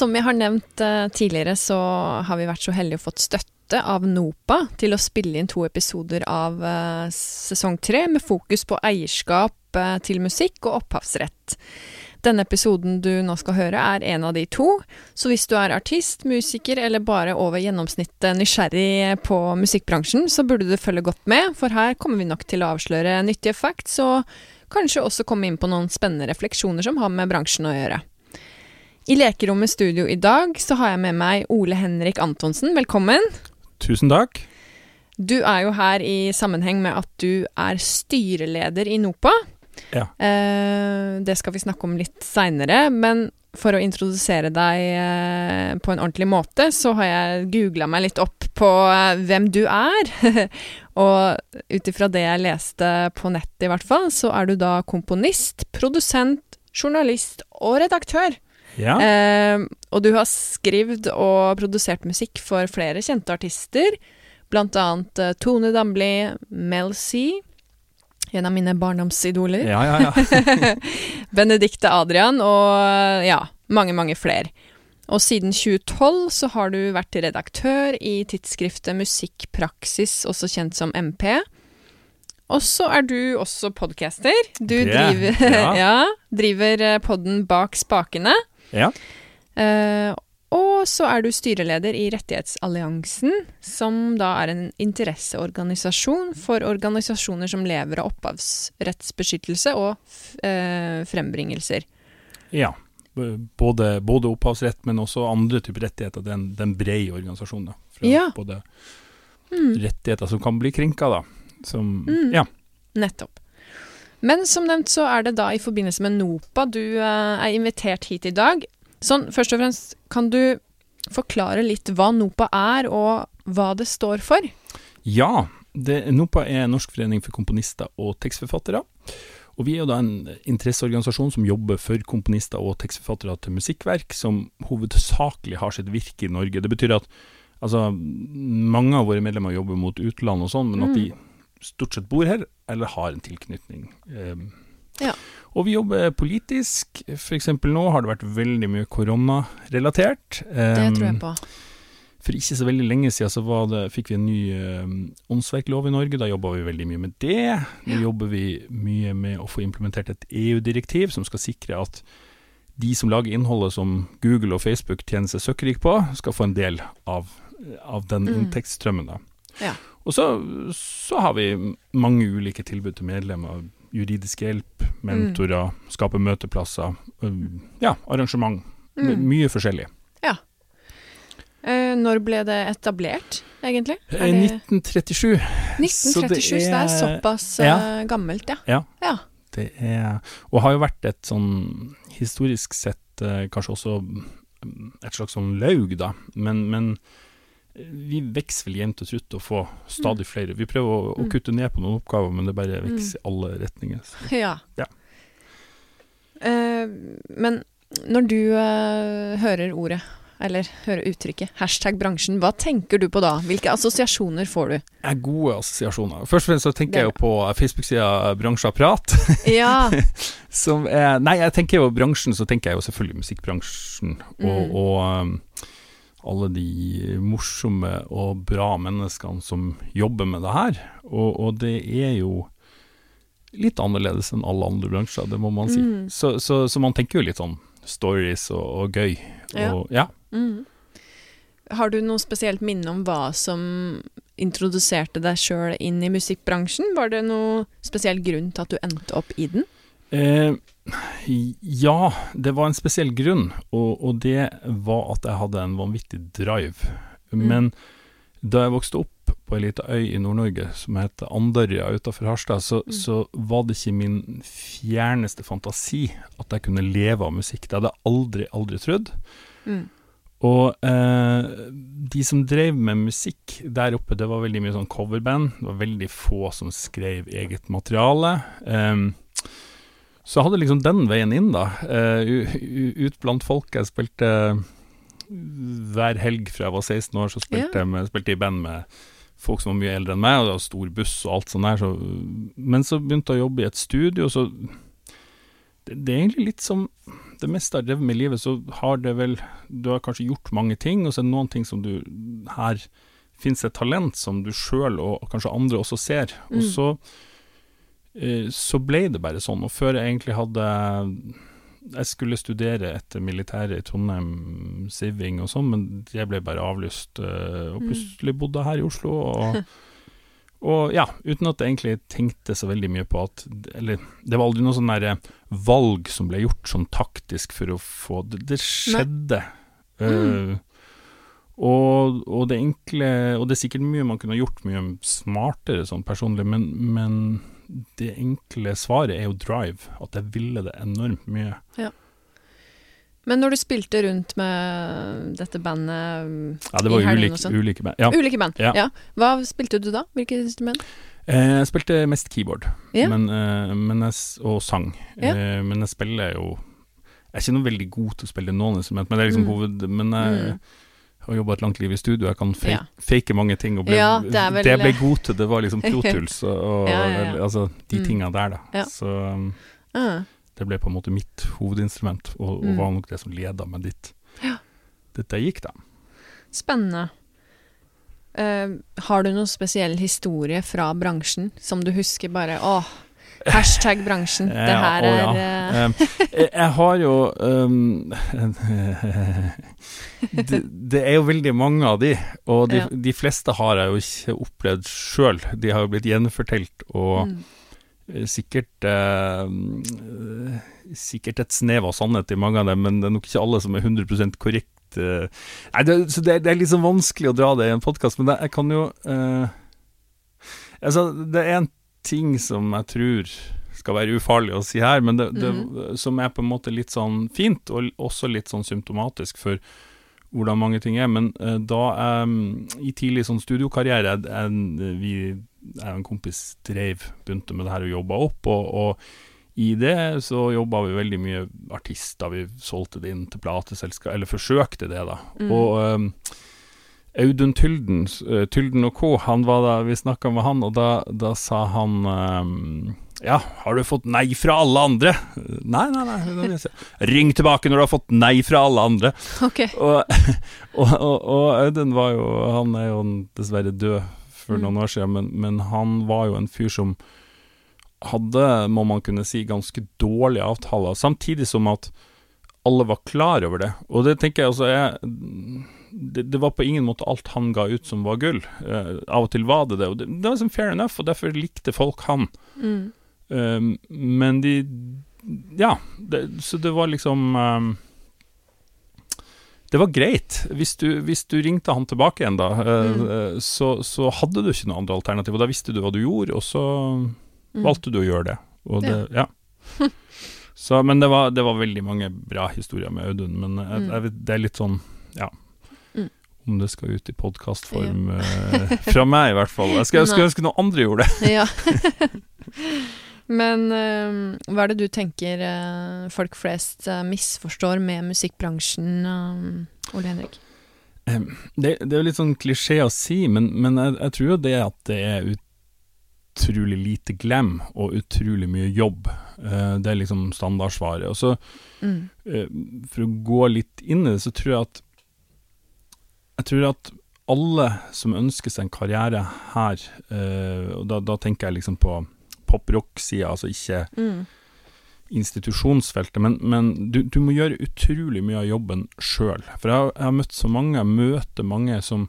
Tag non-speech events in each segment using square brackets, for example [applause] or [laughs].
Som jeg har nevnt uh, tidligere, så har vi vært så heldige å fått støtte av NOPA til å spille inn to episoder av uh, sesong tre med fokus på eierskap uh, til musikk og opphavsrett. Denne episoden du nå skal høre, er en av de to, så hvis du er artist, musiker eller bare over gjennomsnittet nysgjerrig på musikkbransjen, så burde du følge godt med, for her kommer vi nok til å avsløre nyttige facts, og kanskje også komme inn på noen spennende refleksjoner som har med bransjen å gjøre. I Lekerommet studio i dag så har jeg med meg Ole Henrik Antonsen. Velkommen. Tusen takk. Du er jo her i sammenheng med at du er styreleder i NOPA. Ja. Eh, det skal vi snakke om litt seinere, men for å introdusere deg eh, på en ordentlig måte, så har jeg googla meg litt opp på eh, hvem du er. [laughs] og ut ifra det jeg leste på nettet, i hvert fall, så er du da komponist, produsent, journalist og redaktør. Ja. Eh, og du har skrevet og produsert musikk for flere kjente artister, blant annet eh, Tone Damli, Mel C, en av mine barndomsidoler. Ja, ja, ja. [laughs] Benedicte Adrian og ja, mange, mange flere. Og siden 2012 så har du vært redaktør i tidsskriftet Musikkpraksis, også kjent som MP. Og så er du også podcaster. Du driver, ja. [laughs] ja, driver eh, podden Bak spakene. Ja. Uh, og så er du styreleder i Rettighetsalliansen, som da er en interesseorganisasjon for organisasjoner som lever av opphavsrettsbeskyttelse og eh, frembringelser. ja. Både, både opphavsrett, men også andre typer rettigheter. Det er en, en bred organisasjon. Da. Fra Ja. Både Mm. rettigheter som kan bli krenka, da. Som Mm. Ja. Nettopp. Men som nevnt så er det da i forbindelse med NOPA du eh, er invitert hit i dag. Sånn, først og fremst, kan du forklare litt hva NOPA er, og hva det står for? Ja. Det, NOPA er Norsk forening for komponister og tekstforfattere. Og vi er jo da en interesseorganisasjon som jobber for komponister og tekstforfattere til musikkverk, som hovedsakelig har sitt virke i Norge. Det betyr at altså, mange av våre medlemmer jobber mot utlandet og sånn, men at de stort sett bor her, eller har en tilknytning. Um, Ja. Og vi jobber politisk. Eksempel nå har det vært veldig mye koronarelatert. Det tror Um, jeg på. for ikke så veldig lenge siden så var det, fikk vi en ny um, åndsverklov i Norge. Da jobba vi veldig mye med det. Nå jobber vi mye med å få implementert et EU-direktiv som skal sikre at de som lager innholdet som Google og Facebook tjener seg søkkrik på, skal få en del av, av den Mm. inntektsstrømmen. Ja. Og så, så har vi mange ulike tilbud til medlemmer. Juridisk hjelp, mentorer, skape møteplasser. Ja, arrangement. Mm. Mye forskjellig. Eh, når ble det etablert, egentlig? Eh, det 1937. 1937, så det er, er- såpass ja. eh, gammelt, ja. Ja. ja. Det er Og har jo vært et sånn historisk sett kanskje også mm, et slags sånn laug, da. Men, men vi vokser vel jevnt og trutt og får stadig flere. Vi prøver å, å Mm. kutte ned på noen oppgaver, men det bare Mm. vokser i alle retninger. Så. [laughs] Ja. Ja. Uh, men når du uh, hører ordet, eller hører uttrykket, hashtag bransjen, hva tenker du på da? Hvilke assosiasjoner får du? Er gode assosiasjoner. Først og fremst så tenker jeg jo på Facebook-sida Bransjeapparat. [laughs] Ja. [laughs] Som er Nei, jeg tenker jo bransjen, så tenker jeg jo selvfølgelig musikkbransjen. Og, Mm. og um, alle de morsomme og bra menneskene som jobber med det her. Og, og det er jo litt annerledes enn alle andre bransjer, det må man si. Mm. Så, så, så man tenker jo litt sånn stories og, og gøy. Ja. Ja. Mm. Har du noe spesielt minne om hva som introduserte deg sjøl inn i musikkbransjen? Var det noe spesiell grunn til at du endte opp i den? Eh, ja, det var en spesiell grunn, og, og, det var at jeg hadde en vanvittig drive. Mm. Men da jeg vokste opp på ei lita øy i Nord-Norge som heter Andørja utenfor Harstad, så, mm. så, var det ikke min fjerneste fantasi at jeg kunne leve av musikk. Det hadde jeg aldri, aldri trodd. Mm. Og eh, de som drev med musikk der oppe, det var veldig mye sånn coverband. Det var veldig få som skrev eget materiale. Eh, så jeg hadde liksom den veien inn, da. Uh, ut blant folk. Jeg spilte hver helg fra jeg var 16 år, så spilte jeg med, spilte i band med folk som var mye eldre enn meg, og det var stor buss og alt sånt der. Så, men så begynte jeg å jobbe i et studio, så det, det, er egentlig litt som det meste jeg har drevet med i livet, så har det vel Du har kanskje gjort mange ting, og så er det noen ting som du Her fins et talent som du sjøl og kanskje andre også ser. Og mm. så Eh, så ble det bare sånn. Og før jeg egentlig hadde Jeg skulle studere etter militæret i Trondheim, Siving og sånn, men det ble bare avlyst. Eh, og mm. plutselig bodde jeg her i Oslo. Og, [laughs] og ja, uten at jeg egentlig tenkte så veldig mye på at Eller det var aldri noe sånn der valg som ble gjort sånn taktisk for å få Det, det skjedde. Mm. og, og, det enkle Og det er sikkert mye man kunne gjort mye smartere sånn personlig, men, men det enkle svaret er jo drive. At jeg ville det enormt mye. Ja. Men når du spilte rundt med dette bandet Ja, det var ulike, sånn. ulike band. Ja. Ulike band, ja. ja. Hva spilte du da? Hvilket instrument? Eh, jeg spilte mest keyboard ja. men, eh, men jeg, og sang. Eh, men jeg spiller jo Jeg er ikke noe veldig god til å spille noen instrument, men det er liksom mm. hoved... Men jeg, mm har jobba et langt liv i studio, jeg kan fake, ja. fake mange ting. Og ble, ja, det, vel, det, jeg ble god til, det var liksom [laughs] Protuls og, ja, altså de mm. tinga der, da. Så um, uh. det ble på en måte mitt hovedinstrument, og, og mm. var nok det som leda meg dit. Dette gikk, da. Spennende. Uh, har du noen spesiell historie fra bransjen som du husker bare åh, Hashtag bransjen. Det her er ja. uh... Jeg har jo um, [laughs] det, det, er jo veldig mange av de, og de, de fleste har jeg jo ikke opplevd sjøl. De har jo blitt gjenfortelt, og mm. sikkert uh, Sikkert et snev av sannhet i mange av dem, men det er nok ikke alle som er 100 korrekt. Uh, nei, det, så det, det, er liksom vanskelig å dra det i en podkast, men jeg kan jo uh, Altså, det er en ting som jeg tror skal være ufarlig å si her, men det, det, mm. som er på en måte litt sånn fint, og også litt sånn symptomatisk for hvordan mange ting er. Men uh, da um, i tidlig sånn studiokarriere jeg, vi, jeg og en kompis dreiv, begynte med det her og jobba opp, og, og, i det så jobba vi veldig mye artister, vi solgte det inn til plateselskap, eller forsøkte det, da. Mm. Og um, Audun Tylden, uh, Tylden og co., han var da, vi snakka med han, og da, da sa han um, ja, har du fått nei fra alle andre? Nei, nei, nei. Ring tilbake når du har fått nei fra alle andre. Okay. Og, [laughs] og, og, og, Audun var jo Han er jo dessverre død for mm. noen år siden, men, men, han var jo en fyr som hadde, må man kunne si, ganske dårlige avtaler, samtidig som at alle var klar over det. Og det tenker jeg også er det, det, var på ingen måte alt han ga ut som var gull. Uh, av og til var det det, og det, det var liksom fair enough, og derfor likte folk han. Mm. Um, men de Ja, så det var liksom um, det var greit. Hvis du, hvis du, ringte han tilbake igjen, da, uh, mm. så, så, hadde du ikke noe andre alternativ. Og da visste du hva du gjorde, og så mm. valgte du å gjøre det. det ja. ja. [laughs] så, men det var, det var, veldig mange bra historier med Audun. Men jeg, mm. jeg, det er litt sånn, ja om det skal ut i podkastform ja. uh, fra meg, i hvert fall. Jeg skulle, ønske, ønske noen andre gjorde det. ja. [laughs] Men uh, hva er det du tenker uh, folk flest misforstår med musikkbransjen, Ole Henrik? Det, det, er jo litt sånn klisjé å si, men, men jeg, jeg, tror jo det at det er utrolig lite glem og utrolig mye jobb. det er liksom standardsvaret. Og så, mm. for å gå litt inn i det, så tror jeg at Jeg tror at alle som ønsker seg en karriere her, og da, da tenker jeg liksom på poprock-sida, altså ikke, mm. institusjonsfeltet, men, men du, du, må gjøre utrolig mye av jobben sjøl. For jeg, jeg, har møtt så mange, jeg møter mange som,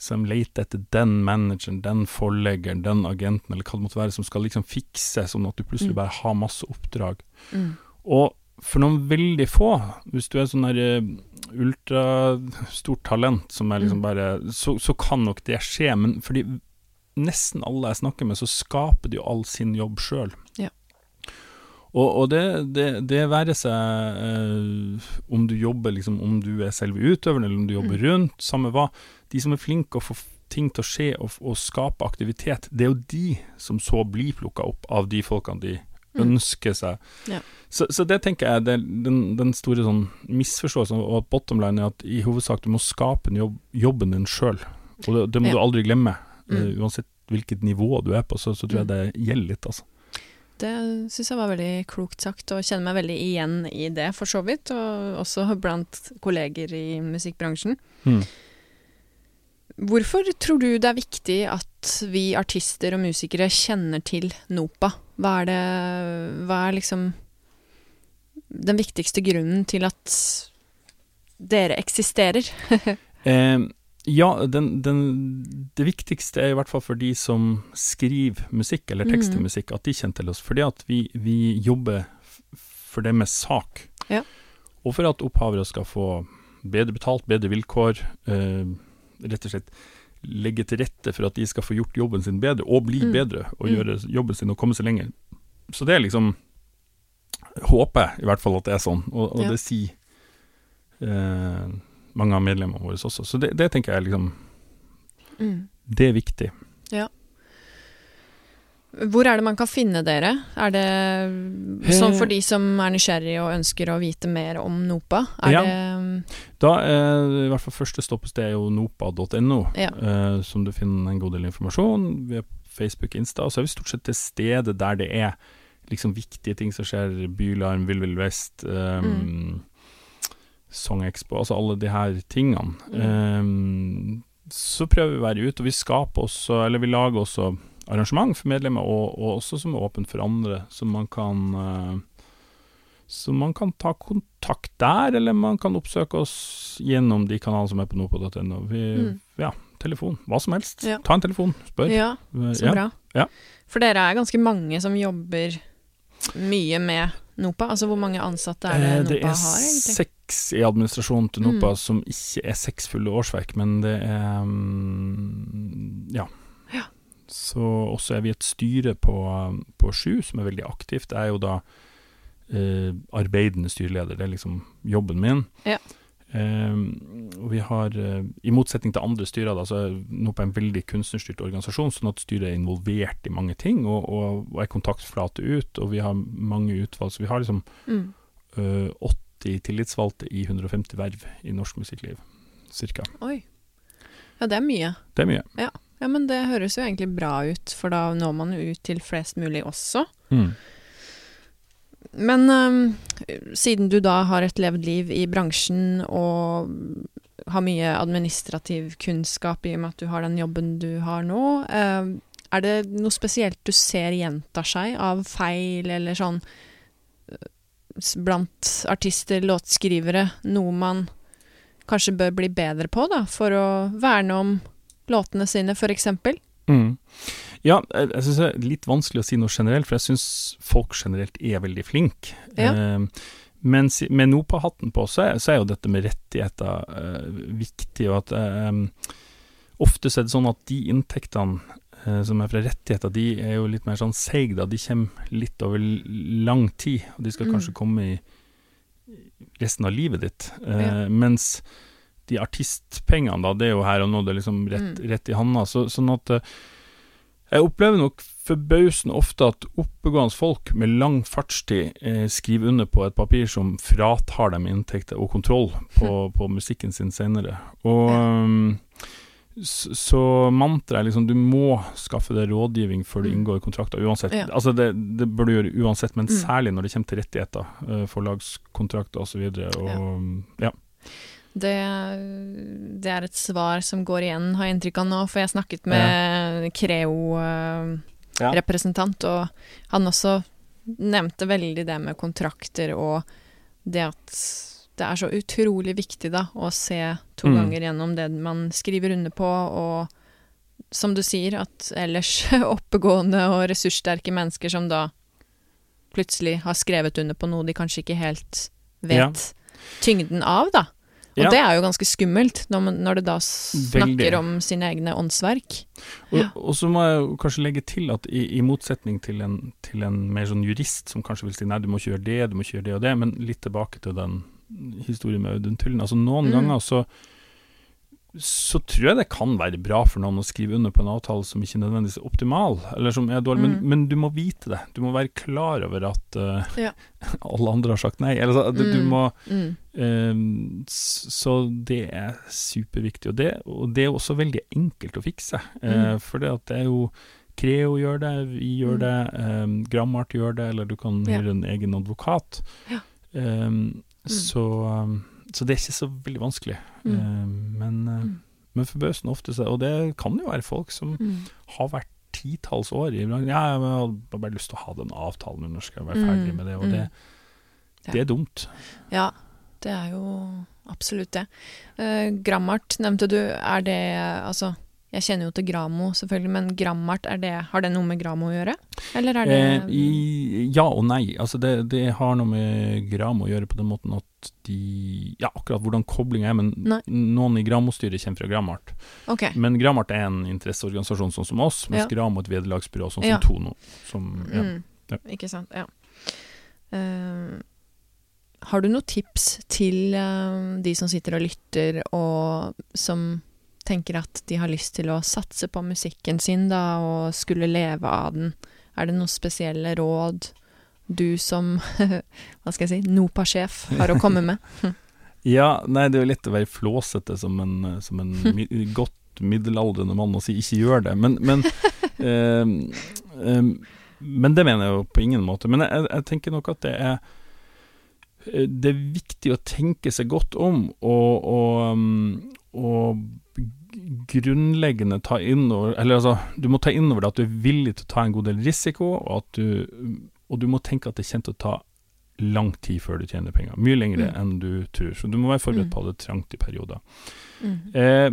som leter etter den manageren, den forleggeren, den agenten, eller hva det måtte være, som skal liksom fikse, sånn at du plutselig mm. bare har masse oppdrag. Mm. Og for noen veldig få, hvis du er sånn der uh, ultrastort talent som er liksom mm. bare så, så, kan nok det skje, men fordi nesten alle jeg snakker med, så skaper de jo all sin jobb sjøl. Ja. Og, og, det, det, det være seg eh, om du jobber liksom, om du er selve utøveren, eller om du jobber mm. rundt, samme hva. De som er flinke å få ting til å skje og, og skape aktivitet, det er jo de som så blir plukka opp av de folkene de. Ønsker seg. Ja. Så, så, det tenker jeg er den, den, store sånn misforståelsen, og bottom line er at i hovedsak du må skape jobb, jobben din sjøl. Og det, det må ja. du aldri glemme. Mm. Uh, uansett hvilket nivå du er på, så, så tror jeg mm. det gjelder litt, altså. Det syns jeg var veldig klokt sagt, og kjenner meg veldig igjen i det, for så vidt. Og også blant kolleger i musikkbransjen. Mm. Hvorfor tror du det er viktig at vi artister og musikere kjenner til NOPA? Hva er det Hva er liksom den viktigste grunnen til at dere eksisterer? [laughs] eh, ja, den, den, det viktigste er i hvert fall for de som skriver musikk, eller tekst til mm. musikk, at de kjenner til oss. Fordi at vi, vi jobber for det med sak. Ja. Og for at opphavere skal få bedre betalt, bedre vilkår. Eh, rett og slett legge til rette for at de skal få gjort jobben sin bedre, og bli mm. bedre, og mm. gjøre jobben sin og komme seg lenger. Så det er liksom Håper jeg i hvert fall at det er sånn, og, og ja. det sier eh, mange av medlemmene våre også. Så det, det tenker jeg liksom mm. Det er viktig. Ja. Hvor er det man kan finne dere? Er det sånn for de som er nysgjerrige og ønsker å vite mer om NOPA? Er ja. det Da er i hvert fall første stoppested er jo nopa.no, ja. eh, som du finner en god del informasjon. Vi er på Facebook, Insta, og så er vi stort sett til stede der det er liksom viktige ting som skjer. Bylarm, Vill Vill Vest. eh, mm. Song Expo, altså alle de her tingene. Mm. Eh, så prøver vi å være ute, og vi skaper også, eller vi lager også arrangement for medlemmer, og, og også som er åpent for andre, så man kan uh, så man kan ta kontakt der, eller man kan oppsøke oss gjennom de kanalene som er på nopo.no. Mm. Ja, telefon. Hva som helst. Ja. Ta en telefon, spør. Ja, så ja. bra. Ja. For dere er ganske mange som jobber mye med NOPA? Altså hvor mange ansatte er det eh, NOPA har, egentlig? Det er seks i administrasjonen til NOPA, mm. som ikke er seks fulle årsverk, men det er um, ja. Så også er vi et styre på, på sju som er veldig aktivt. Det er jo da eh, arbeidende styreleder, det er liksom jobben min. Ja. Eh, og vi har, eh, I motsetning til andre styrer, da, så er nå på en veldig kunstnerstyrt organisasjon, sånn at styret er involvert i mange ting og, og, og er kontaktflate ut. Og vi har mange utvalg, så vi har liksom mm. eh, 80 tillitsvalgte i 150 verv i norsk musikkliv, cirka. Oi. Ja, det er mye. Det er mye. Ja. Ja, men det høres jo egentlig bra ut, for da når man ut til flest mulig også. Mm. Men um, siden du da har et levd liv i bransjen og har mye administrativ kunnskap i og med at du har den jobben du har nå, uh, er det noe spesielt du ser gjentar seg av feil eller sånn uh, blant artister, låtskrivere, noe man kanskje bør bli bedre på, da, for å verne om låtene sine, eksempel? Mm. Ja, jeg, syns det er litt vanskelig å si noe generelt, for jeg syns folk generelt er veldig flinke. Ja. Eh, men med NOPA-hatten på, så er, så er, jo dette med rettigheter eh, viktig, og at eh, ofte er det sånn at de inntektene eh, som er fra rettigheter, de er jo litt mer sånn seige, da. De kommer litt over lang tid, og de skal mm. kanskje komme i resten av livet ditt. Eh, ja. Mens de artistpengene, da, det er jo her og nå, det er liksom rett, mm. rett i handa. Så, sånn at eh, jeg opplever nok forbausende ofte at oppegående folk med lang fartstid eh, skriver under på et papir som fratar dem inntekter og kontroll på, [laughs] på musikken sin senere. Og um, så, mantraet er liksom du må skaffe deg rådgivning før du hm. inngår kontrakter, uansett. Ja. Altså det, det, bør du gjøre uansett, men mm. særlig når det kommer til rettigheter, uh, forlagskontrakter osv. Og, så videre, og ja. ja. Det, det, er et svar som går igjen, har jeg inntrykk av nå, for jeg snakket med ja. Creo-representant, uh, og han også nevnte veldig det med kontrakter og det at det er så utrolig viktig da å se to Mm. ganger gjennom det man skriver under på, og som du sier, at ellers [laughs] oppegående og ressurssterke mennesker som da plutselig har skrevet under på noe de kanskje ikke helt vet tyngden av, da. Og Ja. det er jo ganske skummelt, når, man, når det da snakker Veldig. om sine egne åndsverk. Og, Ja. og så må jeg kanskje legge til at i, i motsetning til en, til en mer sånn jurist som kanskje vil si nei, du må ikke gjøre det, du må ikke gjøre det og det, men litt tilbake til den historien med Audun Tullen. Altså noen Mm. ganger så så tror jeg det kan være bra for noen å skrive under på en avtale som ikke nødvendigvis er optimal, eller som er dårlig, men, Mm. men du må vite det. Du må være klar over at uh, Ja. [laughs] alle andre har sagt nei. Eller, så, mm. du må Mm. Ehm, så det er superviktig. Og det, og det er også veldig enkelt å fikse. Uh, for det, det er jo Creo gjør det, vi gjør Mm. det, um, Grammart gjør det, eller du kan Ja. hyre en egen advokat. Ja. Ehm, så, um, så det er ikke så veldig vanskelig. Mm. Ehm, men, uh, Mm. men forbausende ofte så Og det kan jo være folk som Mm. har vært titalls år i bransjen. Ja, jeg har bare lyst til å ha den avtalen når nå skal jeg være ferdig Mm. med det. Og det, det er dumt. Ja, det er jo absolutt det. Eh, grammart nevnte du. Er det Altså, jeg kjenner jo til Gramo, selvfølgelig, men grammart, det, har det noe med Gramo å gjøre? Eller er det Eh, i, ja og nei. Altså det, det har noe med Gramo å gjøre på den måten at de Ja, akkurat hvordan koblinga er, men Nei. noen i Gramo-styret kommer fra Gramart. Okay. Men Gramart er en interesseorganisasjon sånn som oss, mens Ja. Gramo er et vederlagsbyrå sånn Ja. som Tono. Som, ja. Mm. Ja. Ikke sant. Ja. Uh, har du noen tips til uh, de som sitter og lytter, og som tenker at de har lyst til å satse på musikken sin, da, og skulle leve av den? Er det noen spesielle råd du som, [laughs] hva skal jeg si, NOPA-sjef har å komme med? [laughs] ja, nei, det er jo lett å være flåsete som en, som en mi, godt middelaldrende mann og si 'ikke gjør det', men, men [laughs] eh, eh, Men det mener jeg jo på ingen måte. Men jeg, jeg tenker nok at det er det er viktig å tenke seg godt om og, og, um, og grunnleggende ta inn over Eller altså, du må ta inn over det at du er villig til å ta en god del risiko, og at du, og du må tenke at det kommer til å ta lang tid før du tjener penger. Mye lengre Mm. enn du tror. Så du må være forberedt Mm. på at det er trangt i perioder. Mm. Eh,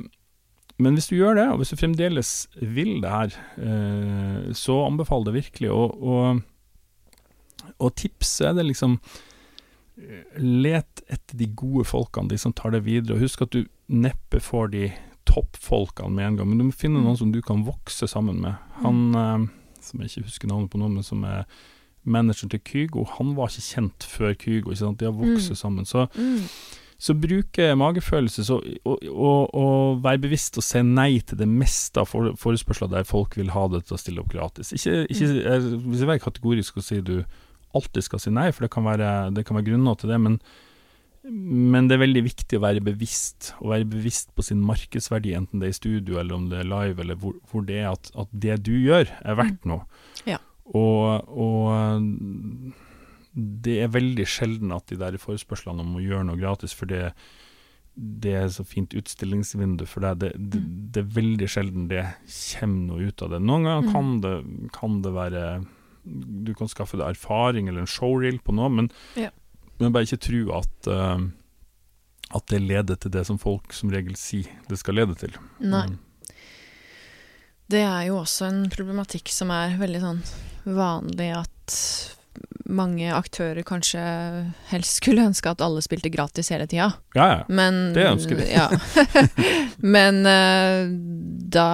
men hvis du gjør det, og hvis du fremdeles vil det her, eh, så anbefaler det virkelig. Og, og tipset er det liksom eh, Let etter de gode folkene, de som tar det videre. Og husk at du neppe får de toppfolkene med en gang, men du må finne Mm. noen som du kan vokse sammen med. Han eh, som jeg ikke husker navnet på nå, men som er manageren til Kygo, han var ikke kjent før Kygo. Ikke sant? De har vokst Mm. sammen. Så Mm. så bruke magefølelse så, og, og, og være bevisst og si nei til det meste av for, forespørsler der folk vil ha det til å stille opp gratis. Ikke, ikke Mm. jeg, jeg var kategorisk og sier du alltid skal si nei, for det kan være, det kan være grunner til det, men, men det er veldig viktig å være bevisst, å være bevisst på sin markedsverdi, enten det er i studio eller om det er live, eller hvor, hvor det er at, at det du gjør, er verdt noe. Ja. Og, og det er veldig sjelden at de der forespørslene om å gjøre noe gratis, for det, det er så fint utstillingsvindu for deg. Det, det, Mm. det er veldig sjelden det kommer noe ut av det. Noen ganger Mm. kan, det, kan det være Du kan skaffe deg erfaring eller en showreel på noe, men, Ja. men bare ikke tro at uh, at det leder til det som folk som regel sier det skal lede til. Nei. Mm. Det er jo også en problematikk som er veldig sånn vanlig at mange aktører kanskje helst skulle ønske at alle spilte gratis hele tida. Ja, ja. Men Det ønsker vi. [laughs] Ja. Men uh, da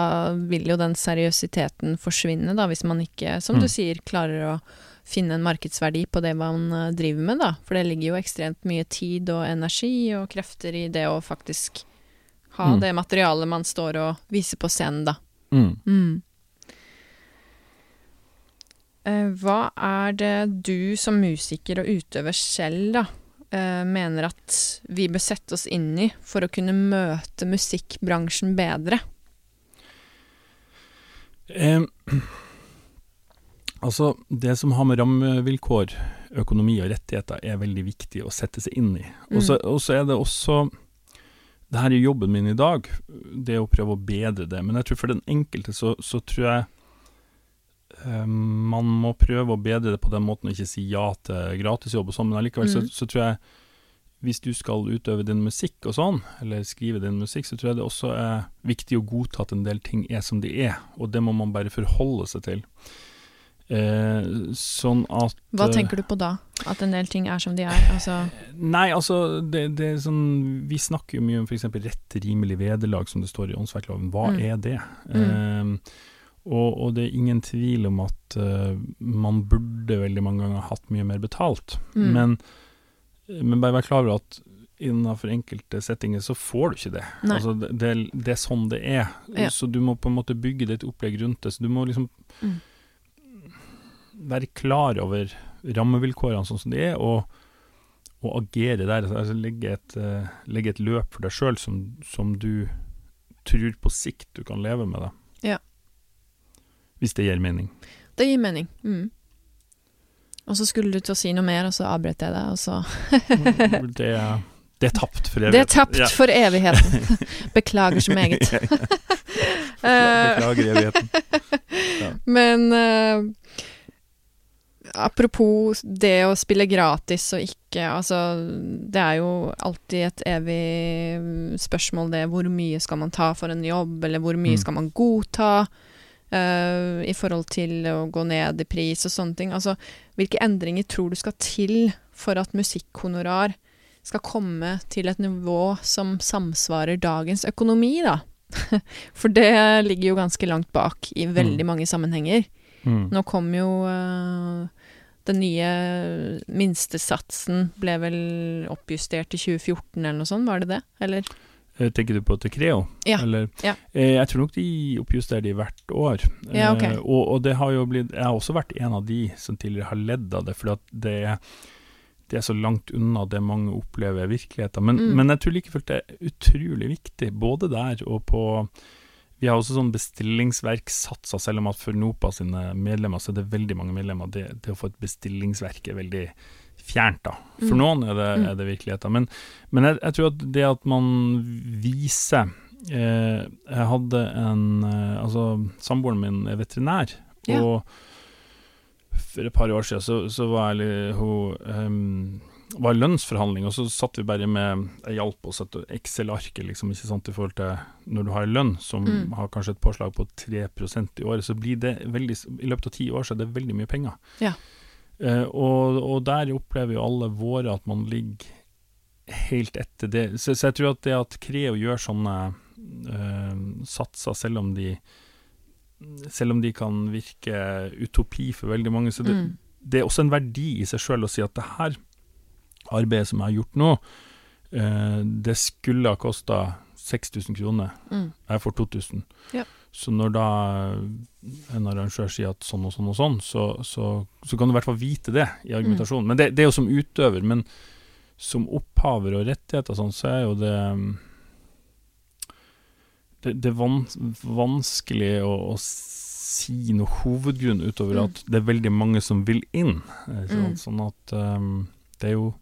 vil jo den seriøsiteten forsvinne, da, hvis man ikke, som Mm. du sier, klarer å finne en markedsverdi på det man eh, driver med, da. For det ligger jo ekstremt mye tid og energi og krefter i det å faktisk ha Mm. det materialet man står og viser på scenen, da. Mm. Eh, hva er det du som musiker og utøver selv, da, eh, mener at vi bør sette oss inn i for å kunne møte musikkbransjen bedre? Eh, altså, det som har med rammevilkår, økonomi og rettigheter, er veldig viktig å sette seg inn i. Og så mm. er det også Det her er jobben min i dag, det å prøve å bedre det. Men jeg tror for den enkelte så, så tror jeg man må prøve å bedre det på den måten og ikke si ja til gratisjobb og sånn, men allikevel så, Mm. så tror jeg hvis du skal utøve din musikk og sånn, eller skrive din musikk, så tror jeg det også er viktig å godta at en del ting er som de er, og det må man bare forholde seg til. Eh, sånn at Hva eh, tenker du på da? At en del ting er som de er? Altså Nei, altså, det, det er sånn Vi snakker jo mye om f.eks. rett til rimelig vederlag, som det står i åndsverkloven. Hva Mm. er det? Mm. Eh, og, og det er ingen tvil om at uh, man burde veldig mange ganger hatt mye mer betalt. Mm. Men, men bare vær klar over at innenfor enkelte settinger så får du ikke det. Altså, det, det, det er sånn det er. Ja. Så du må på en måte bygge ditt opplegg rundt det. Så du må liksom Mm. være klar over rammevilkårene sånn som de er, og, og agere der. Altså legge et, uh, legge et løp for deg sjøl som, som du tror på sikt du kan leve med. Det. Ja. Hvis det gir mening. Det gir mening. Mm. Og så skulle du til å si noe mer, og så avbrøt jeg deg, og så Det, er- det er tapt for evigheten. Det er tapt Ja. for evigheten. [laughs] Beklager så meget. Beklager evigheten. Men uh, apropos det å spille gratis og ikke, altså Det er jo alltid et evig spørsmål det hvor mye skal man ta for en jobb, eller hvor mye Mm. skal man godta eh, i forhold til å gå ned i pris og sånne ting. Altså hvilke endringer tror du skal til for at musikkhonorar skal komme til et nivå som samsvarer dagens økonomi, da? [laughs] For det ligger jo ganske langt bak i veldig Mm. mange sammenhenger. Mm. Nå kom jo uh, den nye minstesatsen ble vel oppjustert i 2014 eller noe sånt, var det det? Eller? Eh, Tenker du på til Creo? Ja, Eller, ja. Eh, jeg tror nok de oppjusterer de hvert år. Ja, ok. Eh, og, og det har jo blitt Jeg har også vært en av de som tidligere har ledd av det, fordi at det er det er så langt unna det mange opplever virkeligheten. Men, Mm. men jeg tror like fullt det er utrolig viktig, både der og på Vi har også sånn bestillingsverksatser, selv om at for NOPA sine medlemmer så er det veldig mange medlemmer. Det, det å få et bestillingsverk er veldig fjernt, da. For Mm. noen er det, Mm. er det virkeligheten. Men, men jeg, jeg tror at det at man viser eh, Jeg hadde en eh, Altså, samboeren min er veterinær, Ja. og for et par år siden så, så var jeg hun um, var lønnsforhandling, og så satt vi bare med Jeg hjalp å sette Excel-arket, liksom, ikke sant, i forhold til når du har en lønn som Mm. har kanskje et påslag på 3% i året, så blir det veldig I løpet av ti år så er det veldig mye penger. Ja. Eh, og, og der opplever jo alle våre at man ligger helt etter det. Så, så jeg tror at det at Creo gjør sånne uh, satser, selv om de selv om de kan virke utopi for veldig mange, så det, Mm. det er også en verdi i seg sjøl å si at det her arbeidet som jeg har gjort nå, uh, det skulle ha kosta 6000 kroner. Mm. Jeg får 2000. Ja. Så når da en arrangør sier at sånn og sånn og sånn, så, så, så kan du i hvert fall vite det i argumentasjonen. Men det, det er jo som utøver, men som opphaver og rettigheter sånn, så er jo det det, det er vans vanskelig å, å si noe hovedgrunn utover Mm. at det er veldig mange som vil inn. Sånn, Mm. sånn at um, det er jo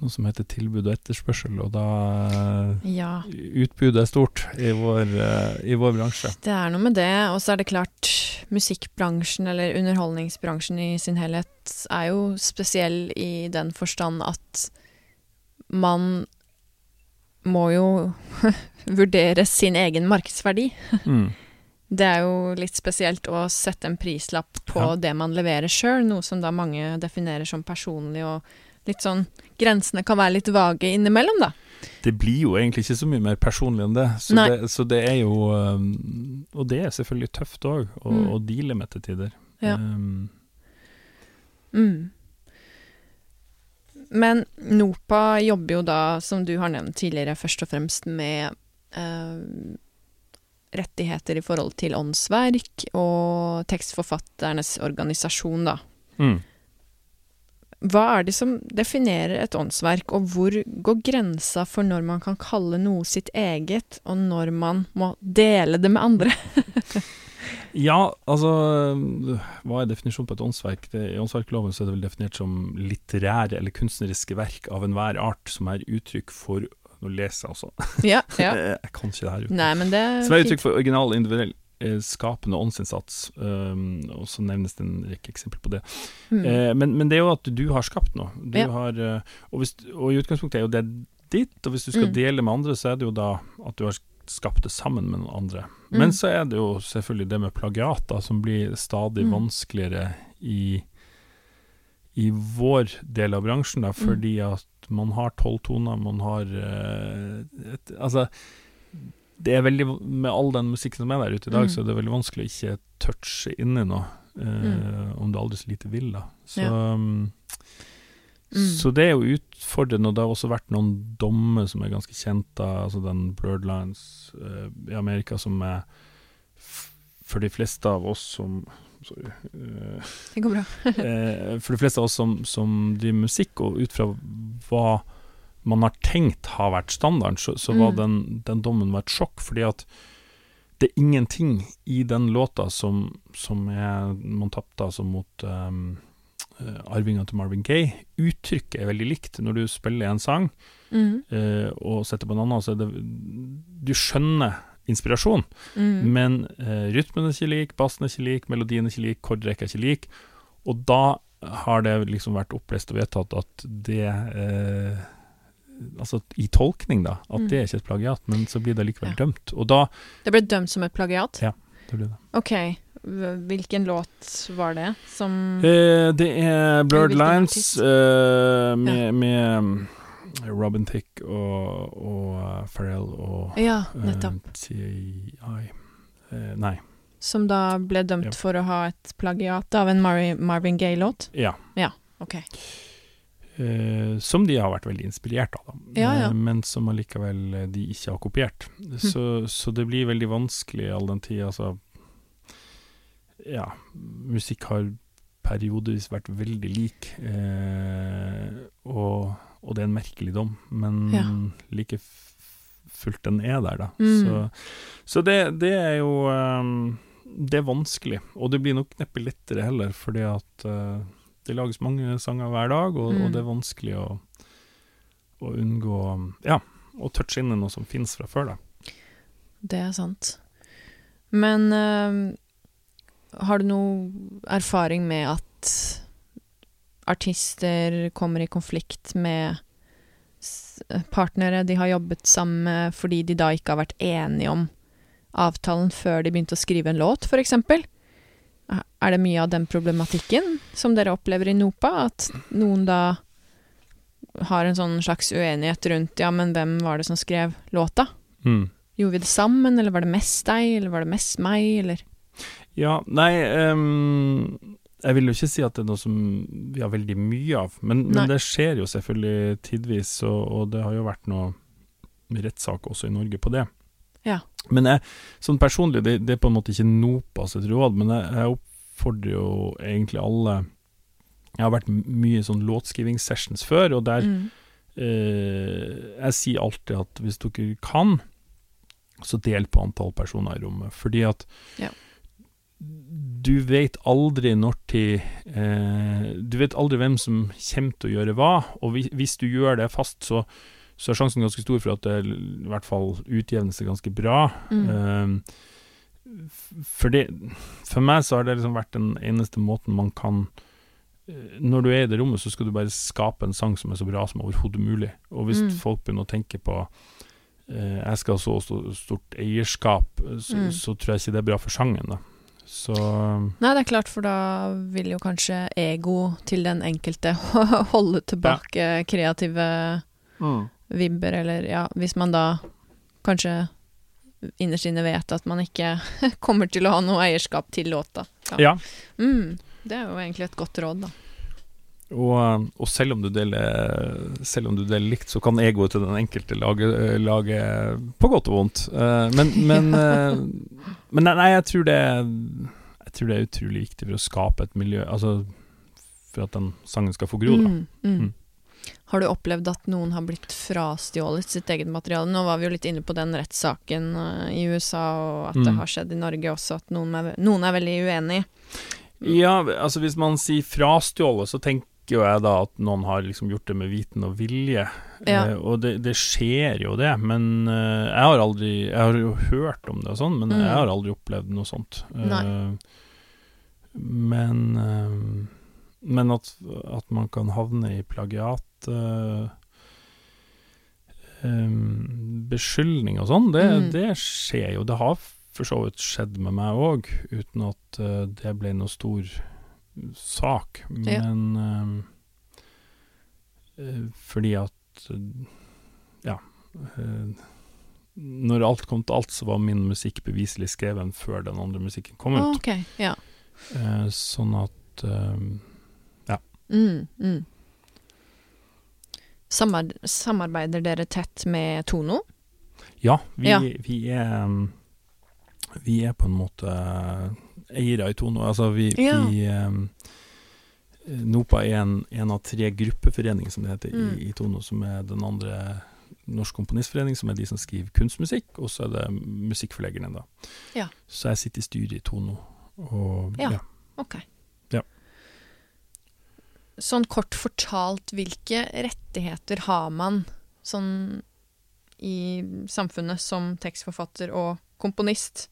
noe som heter tilbud og etterspørsel, og da eh, Ja. Utbudet er stort i vår, eh, i vår bransje. Det er noe med det, og så er det klart musikkbransjen eller underholdningsbransjen i sin helhet er jo spesiell i den forstand at man må jo [laughs] vurdere sin egen markedsverdi. Mm. Det er jo litt spesielt å sette en prislapp på Ja. det man leverer sjøl, noe som da mange definerer som personlig, og litt sånn Grensene kan være litt vage innimellom, da. Det blir jo egentlig ikke så mye mer personlig enn det, så, det, så det er jo um, Og det er selvfølgelig tøft òg, å, Mm. å deale med til tider. Ja. Um, Mm. Men NOPA jobber jo da, som du har nevnt tidligere, først og fremst med uh, rettigheter i forhold til åndsverk og tekstforfatternes organisasjon, da. mm. Hva er det som definerer et åndsverk, og hvor går grensa for når man kan kalle noe sitt eget, og når man må dele det med andre? [laughs] Ja, altså Hva er definisjonen på et åndsverk? Det, I åndsverkloven så er det vel definert som litterære eller kunstneriske verk av enhver art som er uttrykk for Nå leser jeg også. ja, ja. [laughs] jeg kan ikke det her. Nei, men det er Som er uttrykk for original, individuell skapende åndsinnsats, um, og så nevnes det en rekke eksempler på det. Mm. Eh, men, men det er jo at du har skapt noe. Du Ja. har, eh, og, hvis, og i utgangspunktet er jo det ditt, og hvis du skal Mm. dele med andre, så er det jo da at du har skapt det sammen med noen andre. Mm. Men så er det jo selvfølgelig det med plagiat, som blir stadig Mm. vanskeligere i, i vår del av bransjen, da, Mm. fordi at man har tolv toner, man har eh, et, Altså, det er veldig Med all den musikken som er der ute i dag, Mm. så er det veldig vanskelig å ikke touche inni noe, eh, Mm. om du aldri så lite vil, da. Så, Ja. um, Mm. så det er jo utfordrende, og det har også vært noen dommer som er ganske kjente, altså den Blurred Lines eh, i Amerika som er for de fleste av oss som Sorry. eh, Det går bra. [laughs] eh, for de fleste av oss som, som driver musikk, og ut fra hva man har tenkt har vært standarden, så, så var Mm. den, den dommen var et sjokk, fordi at det er ingenting i den låta som, som er, man tapte altså mot um, arvinga til Marvin Gaye. Uttrykket er veldig likt. Når du spiller en sang Mm. uh, og setter på en annen, så er det Du skjønner inspirasjon, Mm. men uh, rytmen er ikke lik, bassen er ikke lik, melodien er ikke lik, kordrekka er ikke lik. Og da har det liksom vært opplest og vedtatt at det eh, Altså i tolkning, da, at Mm. det er ikke et plagiat, men så blir det likevel Ja. dømt. Og da Det ble dømt som et plagiat? Ja. det ble det. Ok. Hvilken låt var det som Eh, det er Blurred Lines eh, med, med mm, Robin Thicke og, og uh, Pharrell og Ja, eh, nettopp. TI eh, Nei. Som da ble dømt Ja. for å ha et plagiat av en Mar Marvin Gaye-låt? Ja. Ok. Eh, som de har vært veldig inspirert av, da. Ja, ja. Uh, men som allikevel eh, de ikke har kopiert. Så, så det blir veldig vanskelig all den tid, altså Ja, musikk har periodevis vært veldig lik, uh, og, og det er en merkelig dom, men Ja. like fullt den er der, da. Mm. Så, så det, det er jo um, Det er vanskelig, og det blir nok neppe lettere heller, fordi at det lages mange sanger hver dag, og, Mm. og det er vanskelig å, å unngå Ja, å touche inn i noe som finnes fra før, da. Det er sant. Men øh, har du noe erfaring med at artister kommer i konflikt med partnere de har jobbet sammen med, fordi de da ikke har vært enige om avtalen før de begynte å skrive en låt, eksempel? Er det mye av den problematikken som dere opplever i NOPA? At noen da har en sånn slags uenighet rundt ja, men hvem var det som skrev låta? Mm. Gjorde vi det sammen, eller var det mest deg, eller var det mest meg, eller Ja, nei um, Jeg vil jo ikke si at det er noe som vi har veldig mye av, men, men det skjer jo selvfølgelig tidvis, og, og det har jo vært noe rettssak også i Norge på det. Ja. Men jeg, sånn personlig, det, det er på en måte ikke NOPAs råd, men jeg, jeg oppfordrer jo egentlig alle Jeg har vært mye i sånn låtskrivingssessions før, og der mm. eh, Jeg sier alltid at hvis dere kan, så del på antall personer i rommet, fordi at Ja. du vet aldri når til eh, Du vet aldri hvem som kommer til å gjøre hva, og hvis, hvis du gjør det fast, så, så er sjansen ganske stor for at det i hvert fall utjevner seg ganske bra. Mm. Eh, for, det, for meg så har det liksom vært den eneste måten man kan eh, Når du er i det rommet, så skal du bare skape en sang som er så bra som overhodet mulig. Og hvis Mm. folk begynner å tenke på eh, jeg skal ha så sto- stort eierskap, eh, så, Mm. så tror jeg ikke det er bra for sangen. da Så Nei, det er klart, for da vil jo kanskje ego til den enkelte [laughs] holde tilbake kreative vibber, eller ja, hvis man da kanskje innerst inne vet at man ikke [laughs] kommer til å ha noe eierskap til låta. Ja. Mm, det er jo egentlig et godt råd, da. Og, og selv, om du deler, selv om du deler likt, så kan egoet til den enkelte lage, lage på godt og vondt. Eh, men [laughs] men, eh, men nei, jeg tror det Jeg tror det er utrolig viktig for å skape et miljø Altså for at den sangen skal få gro, da. Mm, mm. Har du opplevd at noen har blitt frastjålet sitt eget materiale? Nå var vi jo litt inne på den rettssaken eh, i USA, og at det Mm. har skjedd i Norge også, at noen er, noen er veldig uenig. Ja, altså hvis man sier frastjålet, så tenker jo jeg da at noen har liksom gjort det med viten og vilje, Ja. eh, og det, det skjer jo det, men eh, jeg har aldri Jeg har jo hørt om det og sånn, men Mm. jeg har aldri opplevd noe sånt. Eh, men eh, Men at, at man kan havne i plagiat uh, um, Beskyldning og sånn, det, Mm. det skjer jo. Det har for så vidt skjedd med meg òg, uten at uh, det ble noe stor sak. Ja. Men eh, fordi at Ja. når alt kom til alt, så var min musikk beviselig skreven før den andre musikken kom ut. Ok, ja. Eh, sånn at Mm, mm. Samar samarbeider dere tett med Tono? Ja, vi, Ja. vi er um, Vi er på en måte eiere i Tono. Altså, vi, Ja. vi um, NOPA er en, en av tre gruppeforeninger, som det heter, Mm. i, i Tono, som er den andre Norsk Komponistforening, som er de som skriver kunstmusikk, og så er det musikkforleggerne, da. Ja. Så jeg sitter i styret i Tono, og Ja. ja. Ok. Ja. Sånn kort fortalt, hvilke rettigheter har man sånn i samfunnet som tekstforfatter og komponist?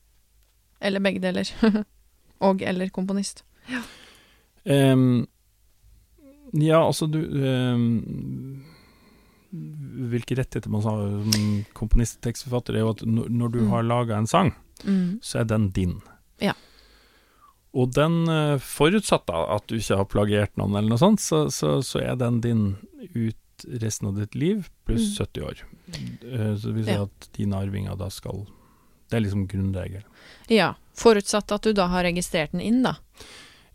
Eller begge deler. [laughs] og eller komponist. Ehm, ja, altså du um, Hvilke rettigheter man har som komponist og tekstforfatter, er jo at når, når du Mm. har laga en sang, Mm. så er den din. Ja. Og den uh, forutsatt at du ikke har plagiert noen eller noe sånt, så, så, så er den din ut resten av ditt liv, pluss Mm. 70 år. Eh, så det vil si at dine arvinger da skal Det er liksom grunnregel. Ja. Forutsatt at du da har registrert den inn, da.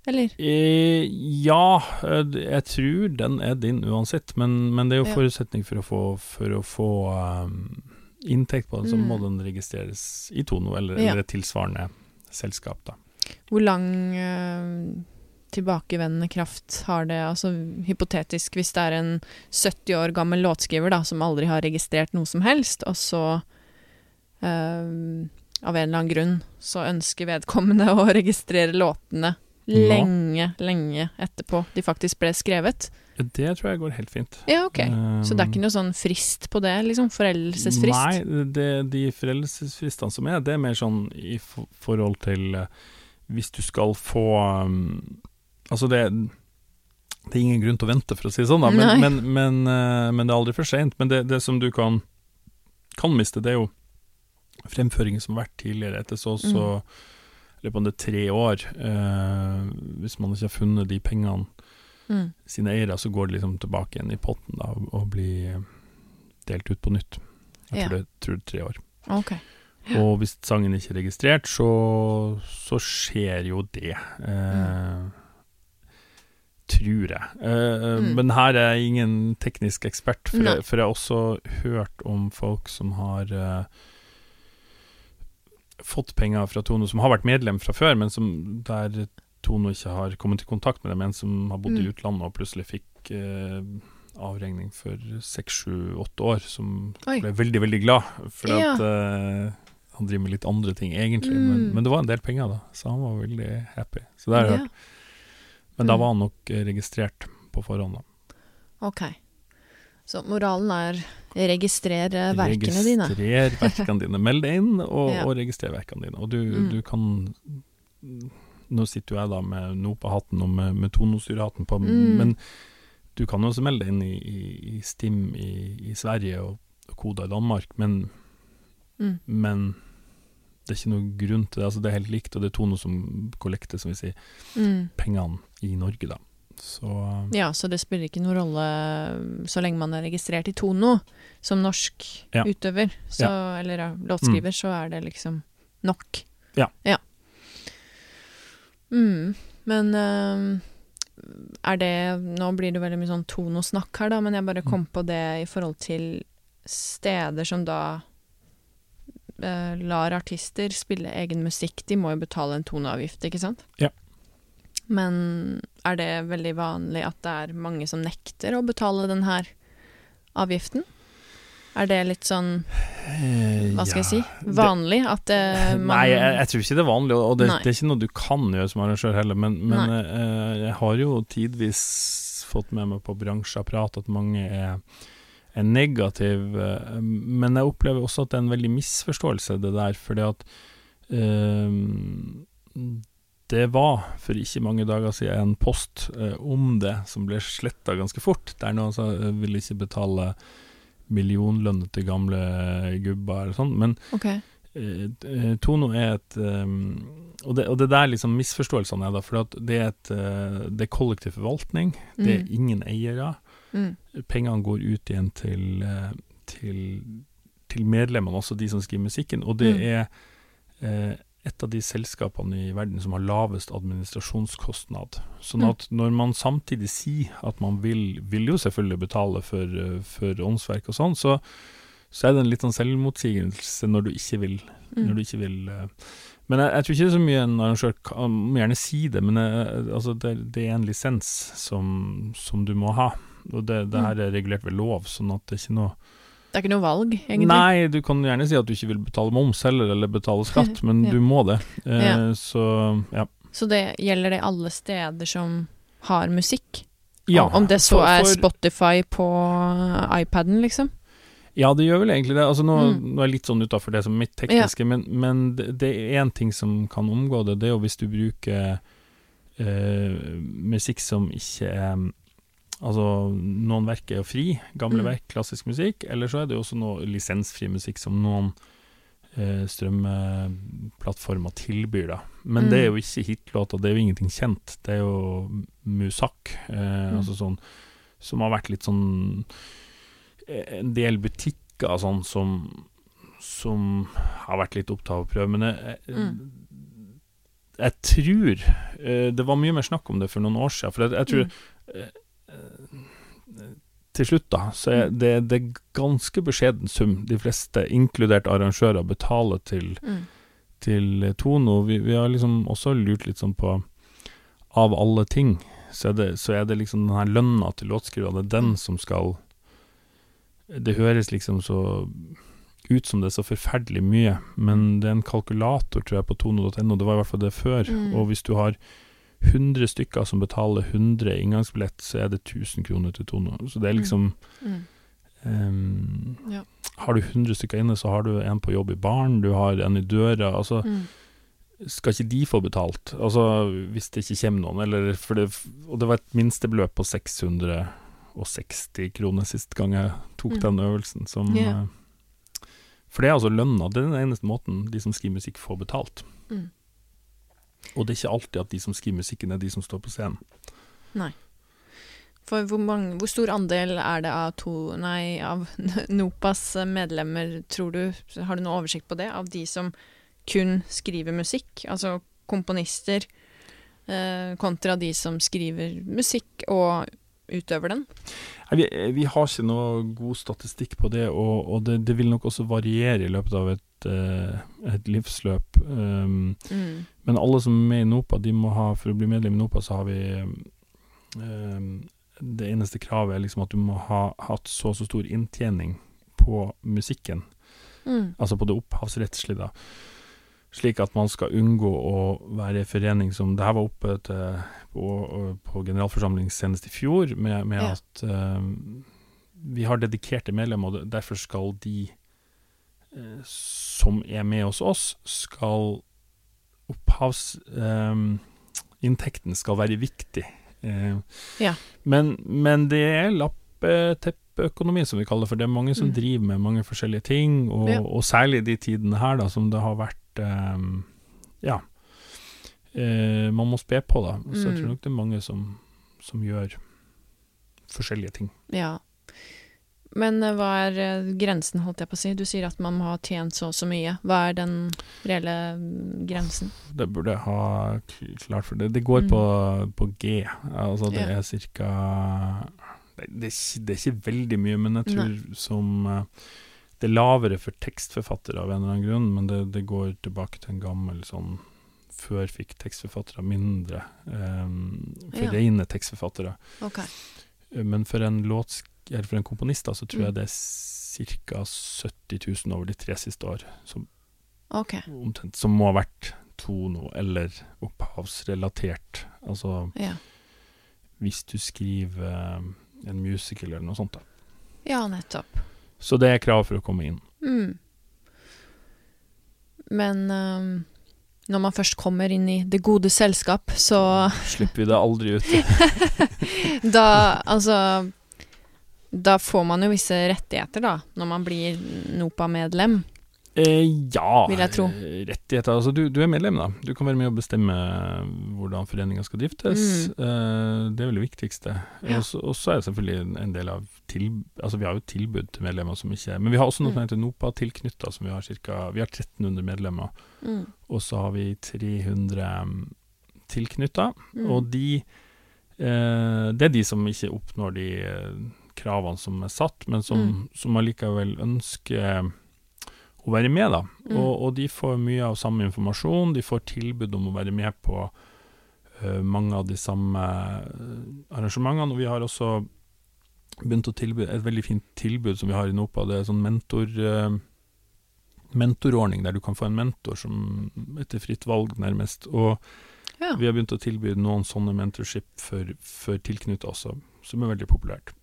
Eller? Eh, ja, eh, jeg tror den er din uansett, men, men det er jo forutsetning for å få, for å få um, inntekt på den, så Mm. må den registreres i Tono eller, Ja. eller et tilsvarende selskap, da. Hvor lang eh, tilbakevendende kraft har det? Altså hypotetisk, hvis det er en 70 år gammel låtskriver da, som aldri har registrert noe som helst, og så eh, av en eller annen grunn så ønsker vedkommende [laughs] å registrere låtene Ja. lenge, lenge etterpå de faktisk ble skrevet. Det tror jeg går helt fint. Ja, ok. Så det er ikke noe sånn frist på det, liksom? Foreldelsesfrist? Nei, det, de foreldelsesfristene som er, det er mer sånn i forhold til eh, hvis du skal få um, Altså, det, det er ingen grunn til å vente, for å si det sånn, da, men, men, men, uh, men det er aldri for seint. Men det, det som du kan, kan miste, det er jo fremføringer som har vært tidligere, etter så så Mm. Eller på det tre år. uh, hvis man ikke har funnet de pengene Mm. sine eiere, så går det liksom tilbake igjen i potten da, og, og blir delt ut på nytt. Jeg Ja. det, tror det er tre år. Ok. Og hvis sangen ikke er registrert, så, så skjer jo det. Eh, Tror jeg. Eh, Mm. Men her er jeg ingen teknisk ekspert, for, jeg, for jeg har også hørt om folk som har eh, fått penger fra Tono, som har vært medlem fra før, men som der Tono ikke har kommet i kontakt med dem, en som har bodd i Mm. utlandet og plutselig fikk eh, avregning for seks, sju, åtte år, som Oi. ble veldig, veldig glad. For Ja. at eh, han driver med litt andre ting, egentlig. Mm. Men, men det var en del penger, da, så han var veldig happy. Så det har jeg Ja. hørt. Men da Mm. var han nok eh, registrert på forhånd, da. Ok. Så moralen er registrer verkene dine. Registrer verkene dine. Meld deg inn, og, [laughs] Ja. og registrer verkene dine. Og du, Mm. du kan Nå sitter jo jeg da med Nopa-hatten og med, med Tonostyre-hatten på, Mm. men du kan også melde deg inn i, i, i Stim i, i Sverige og, og Koda i Danmark, men, Mm. men det er ikke noe grunn til det. Altså, det er helt likt, og det er Tono som kollekter, som vi sier, Mm. pengene i Norge, da. Så Ja, så det spiller ikke noen rolle så lenge man er registrert i Tono som norsk Ja. utøver, så, eller ja, låtskriver, så er det liksom nok. Ja. Mm. Men eh, er det Nå blir det veldig mye sånn Tono-snakk her, da, men jeg bare kom på det i forhold til steder som da eh, lar artister spille egen musikk. De må jo betale en toneavgift, ikke sant? Ja. Men er det veldig vanlig at det er mange som nekter å betale den her avgiften? Er det litt sånn, hva skal jeg si, vanlig at [laughs] det, man Nei, jeg, jeg tror ikke det er vanlig, og det, det er ikke noe du kan gjøre som arrangør heller, men, men eh, jeg har jo tidvis fått med meg på bransjeapparat at mange er, er negative, eh, men jeg opplever også at det er en veldig misforståelse, det der. fordi at eh, det var for ikke mange dager siden en post eh, om det som ble sletta ganske fort, der noen sa ville vil ikke betale millionlønne til gamle gubber eller sånn. Men okay. Eh, eh, Tono er et um, og, det, og det der liksom misforståelsene er da, for at det er, et, eh, det er kollektiv forvaltning, det er Mm. ingen eiere. Mm. Pengene går ut igjen til, eh, til, til medlemmene, også de som skriver musikken, og det Mm. er eh, et av de selskapene i verden som har lavest administrasjonskostnad. Sånn Mm. at når man samtidig sier at man vil, vil jo selvfølgelig betale for, eh, for åndsverk og sånn, så, så er det en litt sånn selvmotsigelse når du ikke vil Mm. når du ikke vil eh, Men jeg, jeg tror ikke det er så mye en arrangør kan gjerne si det, men jeg, altså det, det er en lisens som, som du må ha. Og det, det Mm. her er regulert ved lov, sånn at det er ikke noe Det er ikke noe valg, egentlig? Nei, du kan gjerne si at du ikke vil betale moms heller, eller betale [laughs] skatt, men Ja. du må det. Eh, Ja. Så ja. Så det gjelder det alle steder som har musikk? ja. Om det så for- er Spotify på iPaden, liksom? Ja, det gjør vel egentlig det. Altså, nå, Mm. nå er jeg litt sånn utafor det som mitt tekniske, men, men det, det er én ting som kan omgå det. Det er jo hvis du bruker eh, musikk som ikke er Altså, noen verk er jo fri, gamle Mm. verk, klassisk musikk, eller så er det jo også noe lisensfri musikk som noen eh, strømplattformer tilbyr, da. Men Mm. det er jo ikke hitlåter, det er jo ingenting kjent. Det er jo musak, eh, Mm. altså sånn som har vært litt sånn eh, en del butikker og sånn som som har vært litt opptatt av å prøve, men jeg, jeg, Mm. jeg tror eh, Det var mye mer snakk om det for noen år siden. For jeg, jeg tror Mm. eh, Til slutt, da, så er det, det er ganske beskjeden sum de fleste, inkludert arrangører, betaler til, Mm. til Tono. Vi, vi har liksom også lurt litt sånn på Av alle ting, så er det, så er det liksom den her lønna til låtskriver, det er den Mm. som skal Det høres liksom så ut som det er så forferdelig mye, men det er en kalkulator, tror jeg, på tono.no. Det var i hvert fall det før. Mm. Og hvis du har 100 stykker som betaler 100 inngangsbillett, så er det 1000 kroner til Tono. Så det er liksom Mm. um, Ja. Har du 100 stykker inne, så har du en på jobb i baren, du har en i døra. Altså, Mm. skal ikke de få betalt? Altså, hvis det ikke kommer noen, eller det, Og det var et minstebeløp på 660 kroner sist gang jeg tok Mm. den øvelsen, som eh, For det er altså lønna. Det er den eneste måten de som skriver musikk, får betalt. Mm. Og det er ikke alltid at de som skriver musikken, er de som står på scenen. Nei. For hvor, mange, hvor stor andel er det av, to, nei, av [laughs] NOPAs medlemmer, tror du? Har du noe oversikt på det? Av de som kun skriver musikk? Altså komponister eh, kontra de som skriver musikk og utøver den? Vi, vi har ikke noe god statistikk på det, og, og det, det vil nok også variere i løpet av et, eh, et livsløp. Um, Mm. men alle som er med i NOPA, de må ha, for å bli medlem i NOPA, så har vi um, Det eneste kravet er liksom at du må ha hatt så og så stor inntjening på musikken, Mm. altså på det opphavsrettslige, da. Slik at man skal unngå å være i forening som Det her var oppe til, på, på generalforsamling senest i fjor, med, med Ja. at um, vi har dedikerte medlemmer, og derfor skal de eh, som er med hos oss, skal opphavsinntekten inntekten skal være viktig. Eh, Ja. men, men det er lappeteppeøkonomi, som vi kaller det, for det er mange som Mm. driver med mange forskjellige ting, og, Ja. og særlig de tidene her, da, som det har vært eh, Ja. Eh, man må spe på, da. Så jeg Mm. tror nok det er mange som, som gjør forskjellige ting. Ja. Men eh, hva er eh, grensen, holdt jeg på å si? Du sier at man må ha tjent så og så mye. Hva er den reelle mm, grensen? Det burde jeg ha klart for det. Det går Mm. på, på G. Altså det Ja. er cirka det, det, det er ikke veldig mye, men jeg tror som eh, Det er lavere for tekstforfattere av en eller annen grunn, men det, det går tilbake til en gammel sånn Før fikk tekstforfattere mindre. Um, for Ja. rene tekstforfattere. Okay. Men for en låtsk eller for en komponist da, så tror Mm. jeg det er ca. 70 000 over de tre siste år, som okay. omtrent, som må ha vært tono eller opphavsrelatert. Altså, Ja. hvis du skriver eh, en musical eller noe sånt. da. Ja, nettopp. Så det er krav for å komme inn. Mm. Men um, når man først kommer inn i det gode selskap, så Slipper vi det aldri ut. [laughs] Da, altså Da får man jo visse rettigheter, da, når man blir NOPA-medlem. Eh, ja, Vil jeg tro. rettigheter. Altså, du, du er medlem, da. Du kan være med å bestemme hvordan foreninga skal driftes. Eh, det er vel det viktigste. Mm. Ja. Og så- er det selvfølgelig en- del av til, Altså, vi har jo tilbud til medlemmer som ikke Men vi har også noe som Mm. heter NOPA-tilknytta, som vi har ca. Vi har 1300 medlemmer, Mm. og så har vi 300 tilknytta. Mm. Og de eh, Det er de som ikke oppnår de eh, kravene som er satt, men som, Mm. som allikevel ønsker å være med, da. Mm. Og, og de får mye av samme informasjon, de får tilbud om å være med på uh, mange av de samme eh, arrangementene. Og vi har også begynt å tilby et veldig fint tilbud som vi har i NOPA. Det er sånn mentor uh, mentorordning der du kan få en mentor som etter fritt valg, nærmest. Og ja. vi har begynt å tilby noen sånne mentorship for, for tilknytta også, som er veldig populært.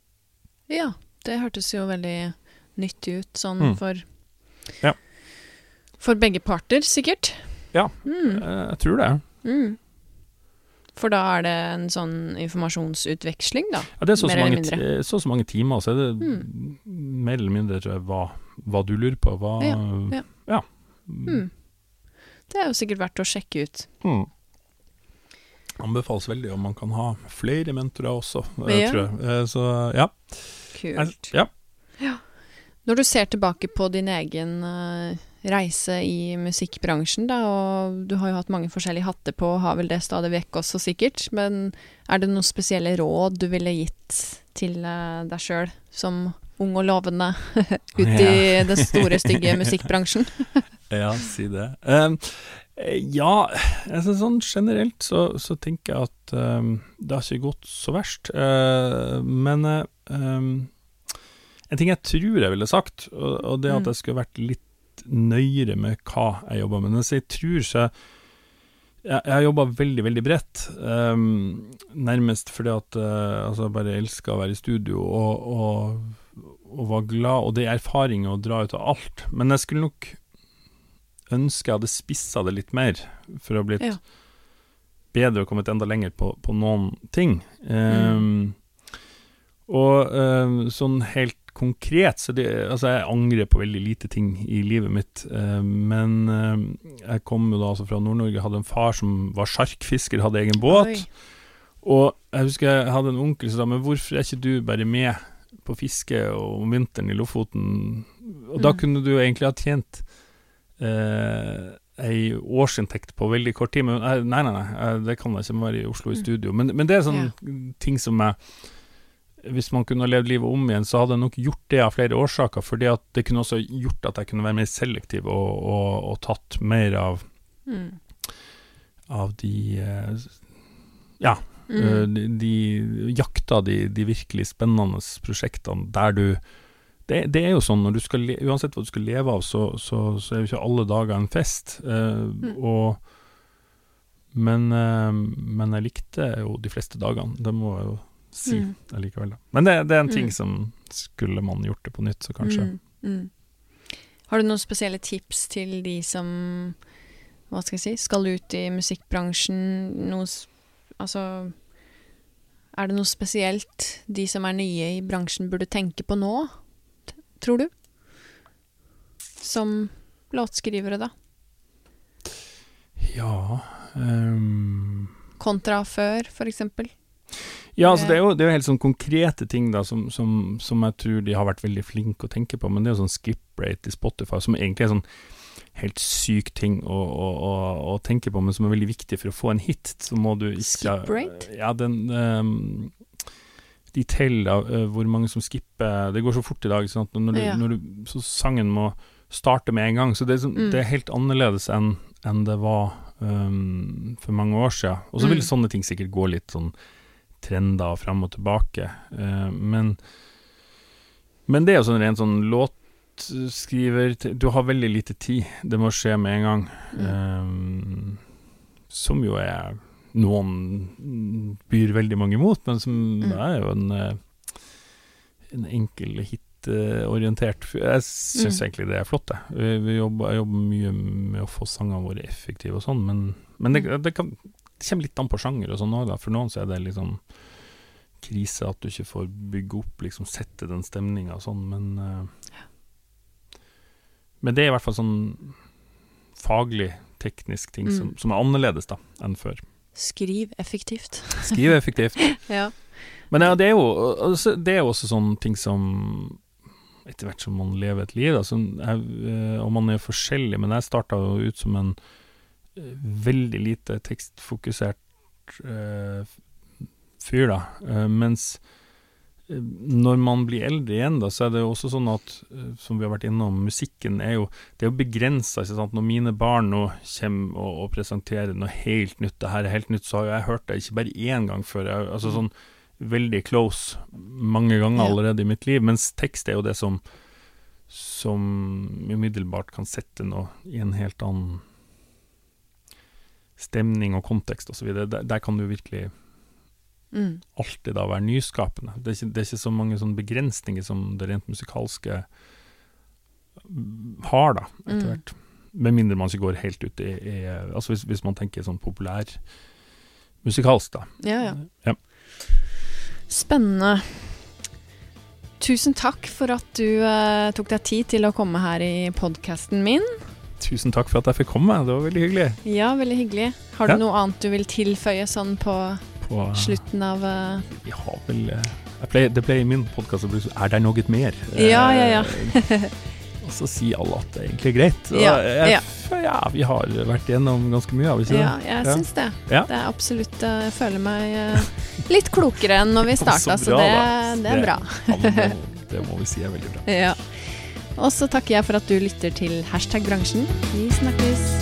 Ja. Det hørtes jo veldig nyttig ut, sånn Mm. for Ja. For begge parter, sikkert. Ja. Mm. Eh, Jeg tror det. Mm. For da er det en sånn informasjonsutveksling, da. Ja, det er så, Mer så, mange, så, så mange timer, så er det Mm. mer eller mindre hva, hva du lurer på. Hva, Ja, ja. ja. Mm. Det er jo sikkert verdt å sjekke ut. Mm. Anbefales veldig om man kan ha flere mentorer også, eh, Ja. tror jeg. Eh, Så ja. Kult. ja. Når du ser tilbake på din egen eh, reise i musikkbransjen, da, og du har jo hatt mange forskjellige hatter på, og har vel det stadig vekk også sikkert, men er det noen spesielle råd du ville gitt til deg sjøl som ung og lovende [laughs] ut i den store, stygge [laughs] musikkbransjen? Ja, si det. Um, ja, altså sånn generelt så, så tenker jeg at um, det har ikke gått så verst. Uh, men uh, um, en ting jeg tror jeg ville sagt, og, og det er at Mm. jeg skulle vært litt nøyere med hva jeg jobber med. Men jeg tror så jeg, jeg har jobba veldig, veldig bredt. Um, nærmest fordi at uh, altså jeg bare elsker å være i studio og, og, og var glad, og det er erfaring å dra ut av alt. Men jeg skulle nok ønske jeg hadde spissa det litt mer, for å ha blitt Ja. bedre og kommet enda lenger på, på noen ting. Um, Og um, sånn helt konkret så det, Altså, jeg angrer på veldig lite ting i livet mitt, uh, men uh, jeg kom jo da altså fra Nord-Norge, hadde en far som var sjarkfisker, hadde egen båt. Oi. Og jeg husker jeg hadde en onkel som sa Men hvorfor er ikke du bare med på fiske om vinteren i Lofoten? Og da Mm. kunne du egentlig ha tjent eh, ei årsinntekt på veldig kort tid. Men eh, nei, nei, nei, eh, det kan da ikke. Være i Oslo i Mm. studio. Men, men det er sånne ting som jeg Hvis man kunne ha levd livet om igjen, så hadde jeg nok gjort det av flere årsaker. Fordi at det kunne også gjort at jeg kunne være mer selektiv og, og, og tatt mer av, Mm. av de eh, Ja, Mm. de, de jakta de, de virkelig spennende prosjektene der du det, det er jo sånn, når du skal uansett hva du skal leve av, så, så, så er jo ikke alle dager en fest. eh, Mm. og, men, eh, men jeg likte jo de fleste dagene, det må jeg jo si Mm. allikevel. Men det, det er en ting Mm. som skulle man gjort det på nytt, så kanskje. Mm, mm. Har du noen spesielle tips til de som hva skal jeg si, skal ut i musikkbransjen? Noe, altså Er det noe spesielt de som er nye i bransjen burde tenke på nå, tror du? Som låtskrivere, da. Ja um... Kontra før, for eksempel. Ja, altså det er jo, det er jo helt sånn konkrete ting da som, som, som jeg tror de har vært veldig flinke å tenke på, men det er jo sånn skip rate i Spotify, som egentlig er sånn helt syk ting å, å, å, å tenke på, men som er veldig viktig for å få en hit. Så må du ikke Skip rate? Ja, den ehm, De teller eh, hvor mange som skipper Det går så fort i dag, sånn at når du, Ja. når du, så sangen må starte med en gang. Så det er, Mm. det er helt annerledes enn en det var um, for mange år siden. Og så vil Mm. sånne ting sikkert gå litt sånn trender fram og tilbake. uh, men, men det er jo sånn rent sånn låtskriver Du har veldig lite tid. Det må skje med en gang. Mm. Um, som jo er noen byr veldig mange imot, men som Mm. er jo en, eh, en enkel hit-orientert Jeg syns Mm. egentlig det er flott, jeg. Vi, jobber, jeg jobber mye med å få sangene våre effektive og sånn, men, men det, Mm. det, kan, det kommer litt an på sjanger og sånn òg. For noen så er det liksom krise at du ikke får bygge opp, liksom sette den stemninga og sånn, men ja. Men det er i hvert fall sånn faglig, teknisk ting som, Mm. som er annerledes da enn før. Skriv effektivt. Skriv effektivt. [laughs] Ja. Men ja, det er jo Det er også sånne ting som Etter hvert som man lever et liv, da, som jeg, eh, og man er forskjellig, men jeg starta jo ut som en eh, veldig lite tekstfokusert uh, fyr, da. Uh, mens når man blir eldre igjen, da, så er det jo også sånn at, eh, som vi har vært innom, musikken er jo Det er jo begrensa, ikke sant. Når mine barn nå kommer og, og presenterer noe helt nytt, det her er helt nytt, så har jo jeg hørt det ikke bare én gang før. Jeg, altså sånn veldig close mange ganger allerede i mitt liv, mens tekst er jo det som som umiddelbart kan sette noe i en helt annen stemning og kontekst osv. Der, der kan du virkelig Mm. alltid da være nyskapende. Det er ikke, det er ikke så mange sånne begrensninger som det rent musikalske mm, har, da, etter Mm. hvert. Med mindre man ikke går helt ut i, i Altså hvis, hvis man tenker sånn populær musikalsk, da. Ja, ja. Ja. Spennende. Tusen takk for at du eh, tok deg tid til å komme her i podkasten min. Tusen takk for at jeg fikk komme, det var veldig hyggelig. Ja, veldig hyggelig. Har du Ja. noe annet du vil tilføye sånn på På, slutten av eh, Jeg har vel eh, pleier, Det pleier i min podkast Er det noe mer? Ja, ja, ja. Eh, [laughs] og så sier alle at det egentlig er greit. Ja, jeg, ja. ja, vi har vært gjennom ganske mye, har vi ikke det? Ja, jeg Ja. syns det. Ja. Det er absolutt eh, Jeg føler meg eh, litt klokere enn når vi starta, [laughs] så, så, det, det er bra. Ja, det, [laughs] må- det må vi si er veldig bra. Ja. Og så takker jeg for at du lytter til Hashtag bransjen. Vi snakkes.